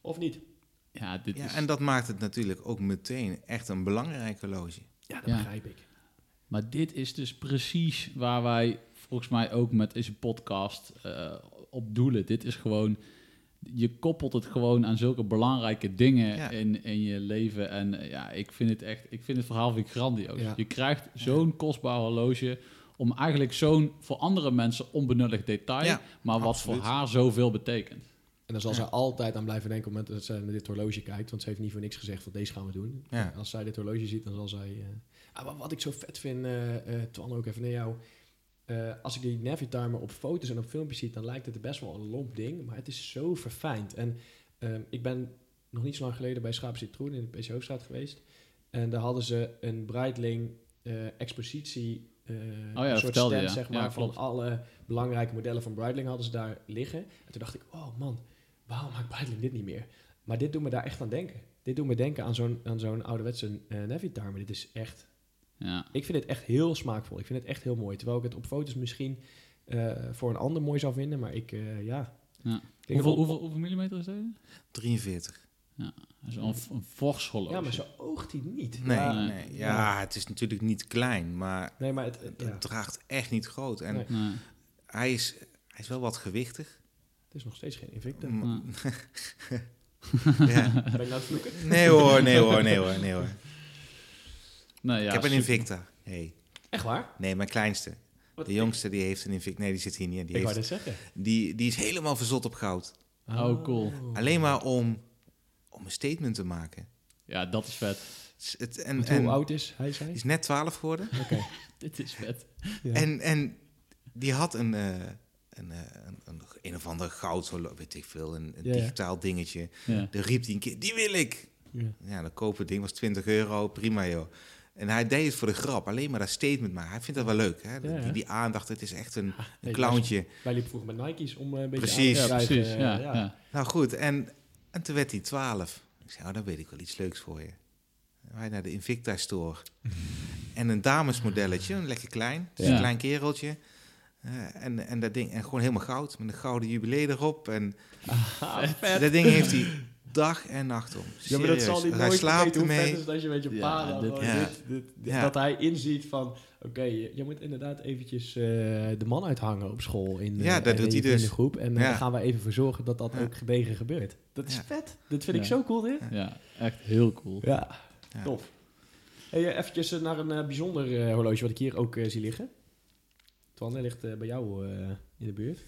Of niet? Ja, dit Ja, is... en dat maakt het natuurlijk ook meteen echt een belangrijk horloge. Ja, dat Ja. begrijp ik. Maar dit is dus precies waar wij volgens mij ook met deze podcast eh, op doelen. Dit is gewoon, je koppelt het gewoon aan zulke belangrijke dingen Ja. in, in je leven. En eh, ja, ik vind het echt, ik vind het verhaal vind ik grandioos. Ja. Je krijgt zo'n kostbaar horloge om eigenlijk zo'n voor andere mensen onbenullig detail, Ja, maar wat absoluut. voor haar zoveel betekent. En dan zal Ja. zij altijd aan blijven denken op het moment dat ze naar dit horloge kijkt. Want ze heeft niet voor niks gezegd van deze gaan we doen. Ja. Als zij dit horloge ziet, dan zal zij... eh, Ah, wat, ik zo vet vind, eh eh, Twan ook even naar jou. Als ik die Navitimer op foto's en op filmpjes zie, dan lijkt het best wel een lomp ding. Maar het is zo verfijnd. En ehm, ik ben nog niet zo lang geleden bij Schaap Citroen in de PC Hoofdstraat geweest. En daar hadden ze een Breitling expositie... eh, dat een soort stand, zeg Ja, maar, van alle belangrijke modellen van Breitling hadden ze daar liggen. En toen dacht ik, oh man, waarom maakt Breitling dit niet meer? Maar dit doet me daar echt aan denken. Dit doet me denken aan zo'n, aan zo'n ouderwetse uh, Navitimer. Dit is echt... Ja. Ik vind het echt heel smaakvol. Ik vind het echt heel mooi. Terwijl ik het op foto's misschien eh, voor een ander mooi zou vinden. Maar ik, eh, ja... Ja. Hoeveel, wel- hoeveel, hoeveel millimeter is deze? 43. Dat is een, een fors horloge. Ja, maar zo oogt hij niet. Nee, Ja, nee. Ja, het is natuurlijk niet klein, maar nee maar het... het- het ja, draagt echt niet groot. En Nee. Nee. hij, is, hij is wel wat gewichtig. Het is nog steeds geen Invicta. M- ja. Ben ik nou vloeken? Nee hoor, nee hoor, nee hoor, nee hoor. Nee, ja, ik heb een super. Invicta. Hey. Echt waar? Nee, mijn kleinste. Wat- De jongste die heeft een Invicta. Nee, die zit hier niet. Die, Ik wou heeft, zeggen. die, die is helemaal verzot op goud. Oh, cool. Alleen maar om, om een statement te maken. Ja, dat is vet. Het en, hoe oud is hij, zei? die is net 12 geworden. Oké. Dit is vet. Ja. En, en die had een, eh, een, eh, een, een, een of ander goud, weet ik veel, een, een Ja, ja. digitaal dingetje. Ja. Dan riep hij een keer, die wil ik. Ja. Ja, dan kopen ding was 20 euro, prima joh. En hij deed het voor de grap, alleen maar dat statement maar. Hij vindt dat wel leuk, hè? Ja. Die, die aandacht, het is echt een, een clowntje. Wij liepen vroeger met Nike's om eh, een beetje Precies. aan te precies. krijgen, Ja, eh, ja. Nou goed, en, en toen werd hij 12. Ik zei, oh, dan weet ik wel iets leuks voor je. Wij naar de Invicta Store. en een damesmodelletje, een lekker klein. Dus Ja. een klein kereltje. Eh, en, en dat ding, en gewoon helemaal goud, met een gouden jubilee erop. En Ah, dat ding heeft hij dag en nacht om. Ja, maar dat zal Serieus. hij hij nooit slaapt vergeten hoe vet ermee. is dat je met je pa dan dit- Ja. dit- dit- dit- Ja. dat hij inziet van, oké, je, je moet inderdaad eventjes eh, de man uithangen op school in, Ja, eh, dat in doet hij dus. vriendengroep. En eh, Ja. daar gaan we even voor zorgen dat dat Ja. ook gedegen gebeurt. Dat is Ja. vet. Dat vind ik zo cool, dit. Ja, echt heel cool. Ja, Ja. tof. Hey, eventjes naar een bijzonder eh, horloge wat ik hier ook zie liggen. Twan, hij ligt eh, bij jou eh, in de buurt.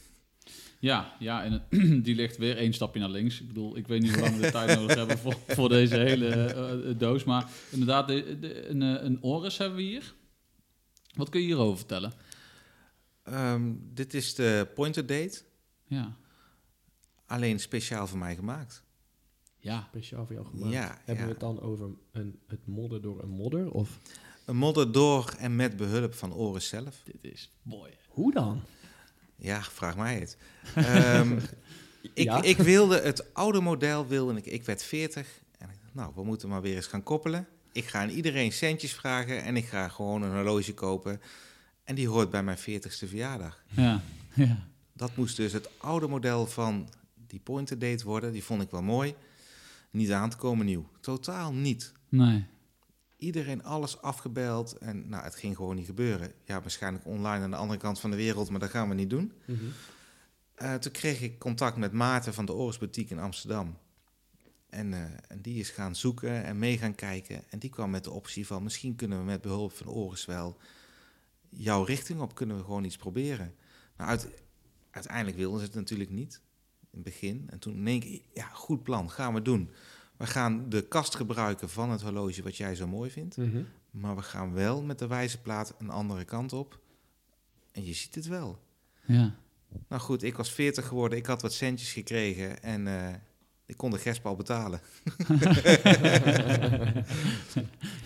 Ja, ja en die ligt weer één stapje naar links. Ik bedoel, ik weet niet hoe lang we de tijd nodig hebben voor, voor deze hele eh, doos. Maar inderdaad, de, de- een, een Oris hebben we hier. Wat kun je hierover vertellen? Ehm, dit is de pointer date, Ja, alleen speciaal voor mij gemaakt. ja. Speciaal voor jou gemaakt. Ja, Hebben ja. we het dan over een, het modder door een modder? Of Een modder door en met behulp van Oris zelf. dit is mooi. hoe dan? Ja, vraag mij het. Ehm, ik, Ja? ik wilde het oude model, wilde ik, ik werd 40. En ik dacht, nou, we moeten maar weer eens gaan koppelen. Ik ga aan iedereen centjes vragen en ik ga gewoon een horloge kopen. En die hoort bij mijn 40ste verjaardag. Ja, ja. Dat moest dus het oude model van die pointer date worden. Die vond ik wel mooi. Niet aan te komen nieuw. Totaal niet. Nee. Iedereen alles afgebeld en nou, het ging gewoon niet gebeuren. Ja, waarschijnlijk online aan de andere kant van de wereld, maar dat gaan we niet doen. Mhm. Eh, toen kreeg ik contact met Maarten van de Oris Boutique in Amsterdam. En, eh, en die is gaan zoeken en mee gaan kijken. En die kwam met de optie van misschien kunnen we met behulp van Oris wel jouw richting op? Kunnen we gewoon iets proberen? Nou, uit, uiteindelijk wilden ze het natuurlijk niet in het begin. En toen denk ik, ja, goed plan, gaan we doen. We gaan de kast gebruiken van het horloge wat jij zo mooi vindt. Mhm. Maar we gaan wel met de wijzerplaat een andere kant op. En je ziet het wel. Ja. Nou goed, ik was 40 geworden, ik had wat centjes gekregen en eh, ik kon de gespal betalen.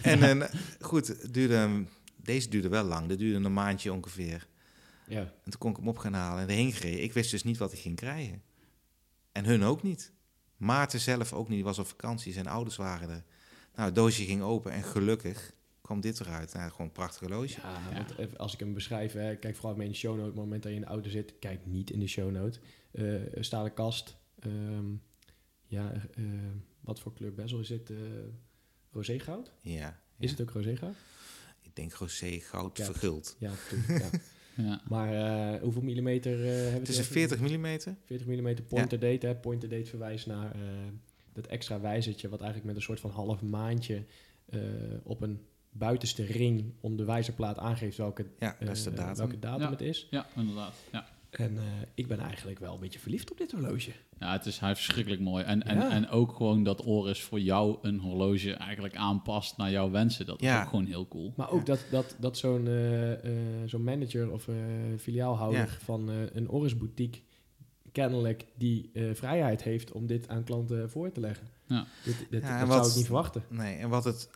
en eh, goed, duurde, deze duurde wel lang, dat duurde een maandje ongeveer. Ja. En toen kon ik hem op gaan halen en erheen gereden. Ik wist dus niet wat ik ging krijgen. En hun ook niet. Maarten zelf ook niet, die was op vakantie, zijn ouders waren er. Nou, het doosje ging open en gelukkig kwam dit eruit. Nou, gewoon een prachtig horloge. Ja, want even als ik hem beschrijf, hè, kijk vooral mee in de show note. Op het moment dat je in de auto zit, kijk niet in de show note. Eh, een stalen kast. ehm, ja, eh, wat voor kleur bezel is dit? eh roségoud? Ja, Is het ook roségoud? ik denk rosé, goud, Ja. verguld. Ja, toen, ja. Maar eh, hoeveel millimeter eh hebben we Het is een over? 40 mm. 40 mm pointer date. Hè? Pointer date verwijst naar eh, dat extra wijzertje... wat eigenlijk met een soort van half maandje... eh, op een buitenste ring om de wijzerplaat aangeeft welke, Ja, dat is de datum. welke datum Ja. het is. ja, inderdaad. Ja. En eh, ik ben eigenlijk wel een beetje verliefd op dit horloge. Ja, het is, hij verschrikkelijk mooi. En, en, Ja. en ook gewoon dat Oris voor jou een horloge eigenlijk aanpast naar jouw wensen. Dat is ook gewoon heel cool. Maar ook dat, dat, dat zo'n eh, eh, zo'n manager of eh, filiaalhouder Ja. van eh, een Oris boutique kennelijk die eh, vrijheid heeft om dit aan klanten voor te leggen. Ja. Dit, dit, Ja, en dat wat- zou ik niet verwachten. Nee, en wat het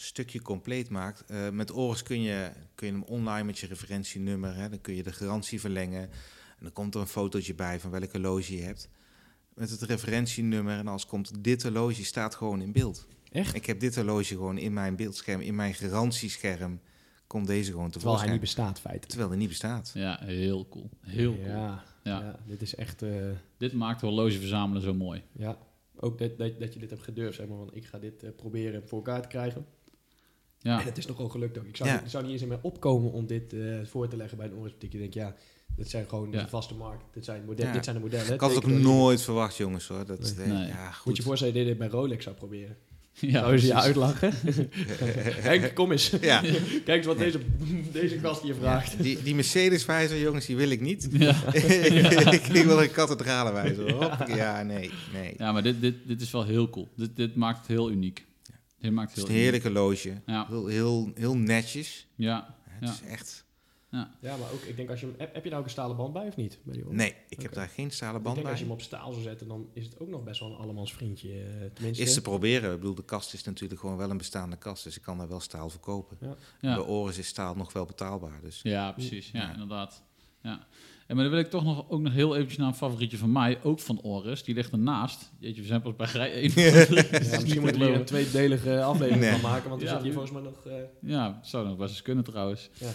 stukje compleet maakt, eh, met Oris kun je, kun je hem online met je referentienummer, hè, dan kun je de garantie verlengen. En dan komt er een fotootje bij van welke horloge je hebt. Met het referentienummer en als komt dit horloge staat gewoon in beeld. Echt? Ik heb dit horloge gewoon in mijn beeldscherm, in mijn garantiescherm, komt deze gewoon Terwijl hij niet bestaat, feitelijk. Terwijl hij niet bestaat. Ja, heel cool. Heel cool. Ja, Ja. ja. dit is echt... eh, Dit maakt horloge verzamelen zo mooi. ja. Ook dat, dat, dat je dit hebt gedurfd, zeg maar, van ik ga dit eh, proberen voor elkaar te krijgen. Ja, En het is nogal gelukt ook. Ik zou, Ja. niet, ik zou niet eens in mij opkomen om dit eh, voor te leggen bij een Oris boutique. Ik denk, ja, dit zijn gewoon Ja. de vaste markt. Dit zijn, model, Ja. dit zijn de modellen. Ik had het ook nooit verwacht, jongens hoor. Dat, Nee. Nee. Ja, goed. Moet je voorstellen dat je dit bij Rolex zou proberen. ja, Zou je uitlachen? Henk, kom eens. Ja. Kijk eens wat deze, deze gast hier vraagt. Die, die Mercedes-wijzer, jongens, die wil ik niet. Ja. ik wil een kathedralenwijzer. Hop. Ja, nee, nee. ja, maar dit, dit, dit is wel heel cool. Dit, dit maakt het heel uniek. Dit maakt Het is heel een heerlijke loge. Ja. Heel, heel, heel netjes. Ja, Het Ja. is echt... ja. Ja, maar ook, ik denk als je hem, heb, heb je nou ook een stalen band bij of niet? Bij? Nee, ik heb daar geen stalen Ik band denk bij. als je hem op staal zou zetten, dan is het ook nog best wel een allemans vriendje. eh, tenminste. Is te proberen. Ik bedoel, de kast is natuurlijk gewoon wel een bestaande kast. Dus ik kan daar wel staal verkopen. Ja. Bij Ja. Oris is staal nog wel betaalbaar. Dus ja, precies. Ja, Ja. inderdaad. Ja. En maar dan wil ik toch nog, ook nog heel eventjes naar een favorietje van mij, ook van Oris. Die ligt ernaast. Jeetje, we zijn pas bij rij 1. Ja, misschien moeten we hier een tweedelige aflevering Nee. van maken, want we Ja, zitten hier volgens mij nog... eh, Ja, dat zou nog best eens kunnen trouwens. Ja.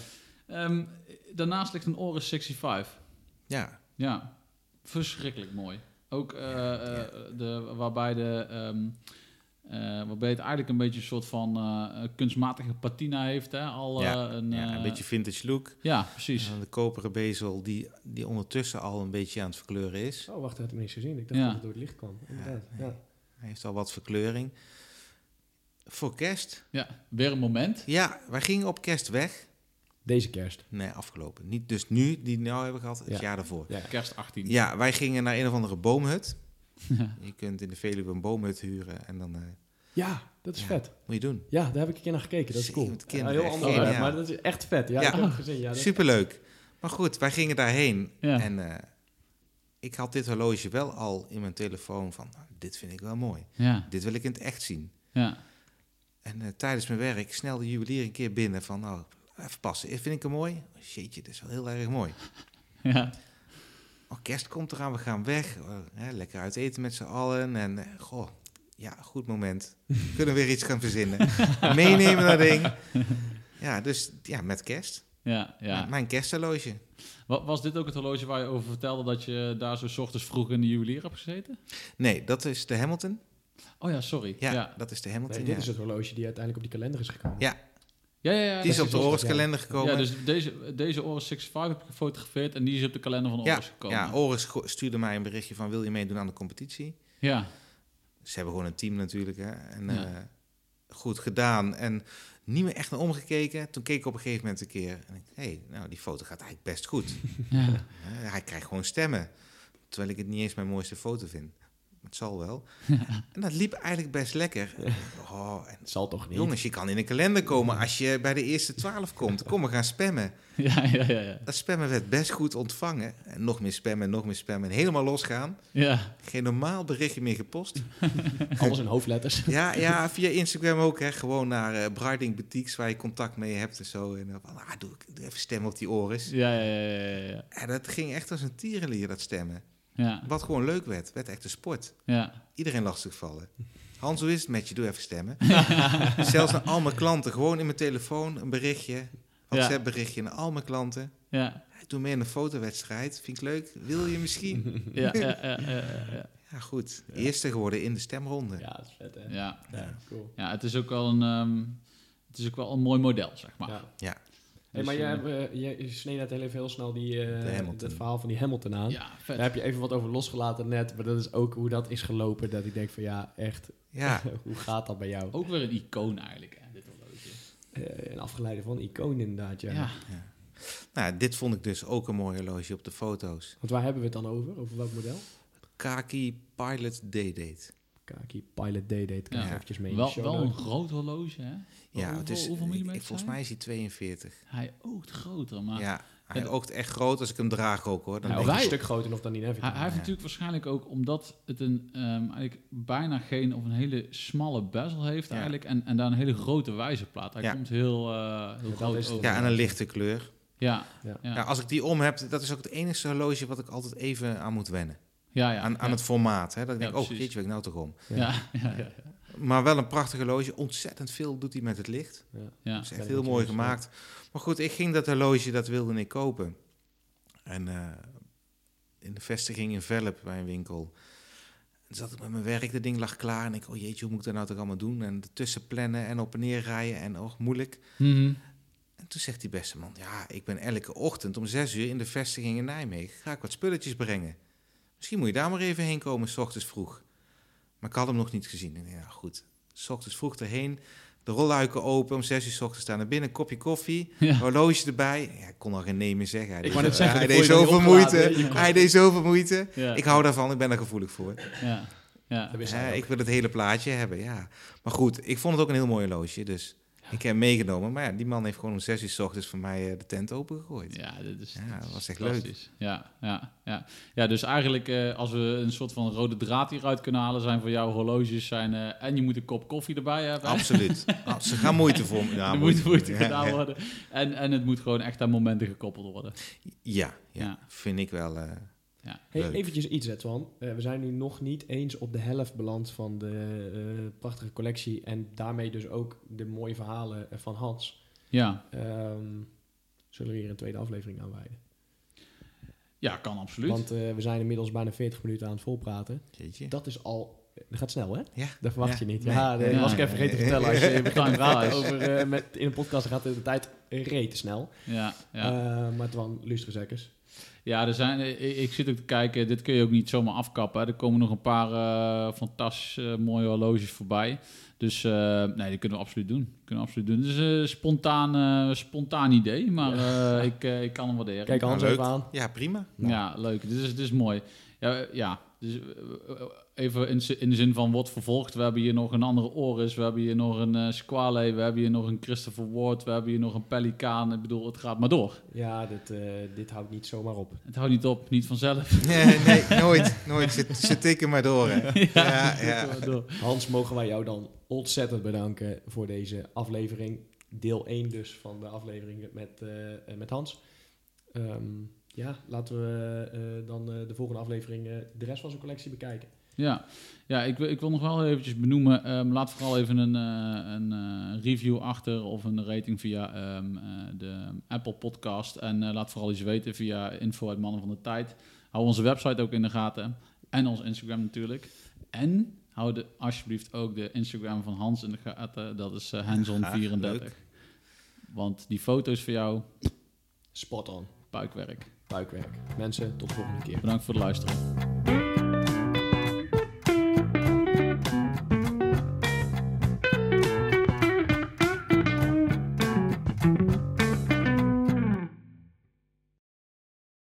Ehm, daarnaast ligt een Oris 65. ja, Ja, verschrikkelijk mooi. Ook eh, eh, de, waarbij, de, ehm, eh, waarbij het eigenlijk een beetje een soort van eh, kunstmatige patina heeft. Hè? Al, Ja, eh, een, ja, eh, een beetje vintage look. Ja, precies. En de koperen bezel die, die ondertussen al een beetje aan het verkleuren is. Oh, wacht, dat heb ik niet eens gezien. Ik dacht Ja. dat het door het licht kwam. Inderdaad. Ja. Hij heeft al wat verkleuring. Voor kerst? Ja, weer een moment. Ja, wij gingen op kerst weg. Deze kerst. Nee, afgelopen. Niet dus nu, die we nou hebben gehad, het Ja. jaar daarvoor. Ja. Kerst 18. Ja, wij gingen naar een of andere boomhut. Je kunt in de Veluwe een boomhut huren en dan eh, Ja, dat is Ja. vet. moet je doen. Ja, daar heb ik een keer naar gekeken. Dat is cool. Ja, heel echt ander geniaal. onderwerp, maar dat is echt vet. Ja, Ja. ik heb het gezien. Ja, dat- Superleuk. Maar goed, wij gingen daarheen. Ja. En eh, ik had dit horloge wel al in mijn telefoon van, nou, dit vind ik wel mooi. Ja, Dit wil ik in het echt zien. ja. En eh, tijdens mijn werk snel de juwelier een keer binnen van, nou, even passen. Vind ik hem mooi? Jeetje, dit is wel heel erg mooi. ja. Oh, kerst komt eraan, we gaan weg. Eh, hè, lekker uit eten met z'n allen. En eh, goh, ja, goed moment. We kunnen weer iets gaan verzinnen. Meenemen dat ding. Ja, dus ja, met kerst. ja, ja. M- Mijn kersthorloge. Wa- Was dit ook het horloge waar je over vertelde dat je daar zo 's ochtends vroeg in de juwelier hebt gezeten? Nee, dat is de Hamilton. Oh ja, sorry. Ja, Ja, dat is de Hamilton. Nee, dit ja. is het horloge die uiteindelijk op die kalender is gekomen. Ja, ja, ja. ja, die is op de is- Oris kalender gekomen. Ja, dus deze, deze Oris 65 heb ik gefotografeerd en die is op de kalender van ja, Oris gekomen. ja, Oris stuurde mij een berichtje van, wil je meedoen aan de competitie? ja. Ze hebben gewoon een team natuurlijk. Hè? En Ja. eh, goed gedaan. En niet meer echt naar omgekeken. Toen keek ik op een gegeven moment een keer. En ik, hé, hey, nou, die foto gaat eigenlijk best goed. Ja. Hij krijgt gewoon stemmen. Terwijl ik het niet eens mijn mooiste foto vind. Het zal wel. En dat liep eigenlijk best lekker. Oh, en Het zal toch niet? jongens, je kan in een kalender komen als je bij de eerste twaalf komt. Kom, we gaan spammen. Ja, ja, ja, ja. Dat spammen werd best goed ontvangen. En nog meer spammen, nog meer spammen. En helemaal losgaan. Ja, Geen normaal berichtje meer gepost. Alles in hoofdletters. Ja, ja via Instagram ook. Hè. Gewoon naar eh Brighting Boutiques waar je contact mee hebt en zo. En dan van, ah, doe, doe even stemmen op die oris. ja, ja, ja, ja, ja. En dat ging echt als een tierenlier, dat stemmen. Ja, Wat gewoon leuk werd. Werd echt een sport. ja. Iedereen lastigvallen. Hans, hoe is het met je? Doe even stemmen. Zelfs naar al mijn klanten. Gewoon in mijn telefoon een berichtje. WhatsApp berichtje naar al mijn klanten. Ja, doe mee in een fotowedstrijd. Vind ik leuk. Wil je misschien? ja, ja, ja, ja, ja. Ja, goed. Eerste geworden in de stemronde. Ja, dat is vet, hè? Ja, Ja, cool. ja het is ook wel een, ehm, het is ook wel een mooi model, zeg maar. Ja. Ja. Hey, Dus, maar jij, eh, hebt, eh, je sneed net heel even heel snel die, eh, het verhaal van die Hamilton aan. Ja, vet. Daar heb je even wat over losgelaten net, maar dat is ook hoe dat is gelopen. Dat ik denk van ja, echt, Ja, hoe gaat dat bij jou? Ook weer een icoon eigenlijk, hè, dit horloge. Eh, een afgeleide van icoon inderdaad, ja. Ja, nou, dit vond ik dus ook een mooi horloge op de foto's. Want waar hebben we het dan over? Over welk model? Kaki Pilot Day-Date. Kaki Pilot D-Date, kan Ja. ik eventjes mee in wel, wel een groot horloge, hè? Ja, hoeveel, het is, hoeveel ik- millimeter ik, volgens mij is hij 42. Hij oogt groter, maar ja, hij Ja, oogt echt groot als ik hem draag ook hoor. Dan Hij denk ook ik- een stuk groter nog dan die hij, hij heeft Ja. natuurlijk waarschijnlijk ook, omdat het een ehm, eigenlijk bijna geen of een hele smalle bezel heeft Ja. eigenlijk, en, en daar een hele grote wijzerplaat. Hij Ja. komt heel, eh heel dat groot is het. over. ja, en een lichte kleur. Ja, Ja. ja, Ja, als ik die om heb, dat is ook het enige horloge wat ik altijd even aan moet wennen. Ja, ja, aan aan ja. het formaat. Hè? Dat ik Ja, denk, oh, jeetje, ik nou toch om. Ja, ja, ja, ja. Maar wel een prachtig horloge. Ontzettend veel doet hij met het licht. Ja. ja. Dat is echt heel mooi gemaakt. Maar goed, ik ging dat horloge, dat wilde ik kopen. En eh, in de vestiging in Velp bij een winkel. En zat ik met mijn werk, dat ding lag klaar. En ik, oh jeetje, hoe moet ik dat nou toch allemaal doen? En ertussen plannen en op en neer rijden en oh, moeilijk. Mhm. En toen zegt die beste man, ja, ik ben elke ochtend om zes uur in de vestiging in Nijmegen. Ga ik wat spulletjes brengen. Misschien moet je daar maar even heen komen, s ochtends vroeg. Maar ik had hem nog niet gezien. En ja, goed, s ochtends vroeg erheen. De rolluiken open, om zes uur s ochtends staan er binnen, een kopje koffie, Ja. horloge erbij. Ja, ik kon al geen nee meer zeggen. Hij Ik deed, zeggen, hij deed zoveel moeite. Hij deed zoveel moeite. Ja. Ik hou daarvan, ik ben er gevoelig voor. Ja, ja. Ik wil het hele plaatje hebben, ja. Maar goed, ik vond het ook een heel mooi horloge, dus ik heb hem meegenomen. Maar ja, die man heeft gewoon om zes uur s ochtends voor mij eh, de tent opengegooid. Ja, dit is, Ja, dat was echt leuk. Ja, ja, ja. ja, dus eigenlijk eh, als we een soort van rode draad hieruit kunnen halen, zijn voor jou horloges zijn... eh, en je moet een kop koffie erbij hebben. Absoluut. Ah, Ze gaan moeite voor me. Ja, moet moeite gedaan worden. En, en het moet gewoon echt aan momenten gekoppeld worden. Ja, ja, Ja. vind ik wel. Ja. Hey, eventjes iets, Edwan. Eh we zijn nu nog niet eens op de helft beland van de eh, prachtige collectie. En daarmee dus ook de mooie verhalen eh, van Hans. Ja, Ehm, zullen we hier een tweede aflevering aan wijden? ja kan absoluut. Want eh, we zijn inmiddels bijna 40 minuten aan het volpraten. jeetje. Dat is al... Dat gaat snel, hè? Ja. Dat verwacht Ja. je niet. Nee. Ja, dat Ja. was ik even vergeten te vertellen. Als je begint praten flies. over... met, in een podcast gaat de tijd rete snel. ja, ja. Eh, maar Twan, luisterzekkers. Ja, er zijn, ik, ik zit ook te kijken, dit kun je ook niet zomaar afkappen. hè. Er komen nog een paar eh fantastisch eh, mooie horloges voorbij. Dus eh, nee, die kunnen we absoluut doen. Kunnen we absoluut doen. Het is een spontaan, eh, spontaan idee, maar eh, ik, eh, ik kan hem waarderen. Kijk Hans even aan. Ja, prima. Ja, leuk. Dit is, dit is mooi. Ja, eh, ja. Dus, eh, eh, even in, in de zin van wordt vervolgd. We hebben hier nog een andere Oris. We hebben hier nog een eh Squale. We hebben hier nog een Christopher Ward. We hebben hier nog een Pelikaan. Ik bedoel, het gaat maar door. Ja, dit, eh, dit houdt niet zomaar op. Het houdt niet op, niet vanzelf. Nee, nee nooit. nooit. Ze, ze tikken maar door, hè. Ja, ja. gaat maar door. Hans, mogen wij jou dan ontzettend bedanken voor deze aflevering. Deel 1 dus van de aflevering met, met Hans. Ehm, ja, laten we eh, dan eh, de volgende aflevering eh, de rest van zijn collectie bekijken. Ja, ja ik, wil- ik wil nog wel eventjes benoemen. ehm, laat vooral even een, eh, een eh, review achter of een rating via ehm, eh, de Apple podcast. En eh, laat vooral iets weten via info uit Mannen van de Tijd. Hou onze website ook in de gaten. En ons Instagram natuurlijk. En hou de, alsjeblieft ook de Instagram van Hans in de gaten. Dat is eh, Hanson34. leuk. Want die foto's voor jou, Spot on. Mensen, tot de volgende keer. Bedankt voor het luisteren.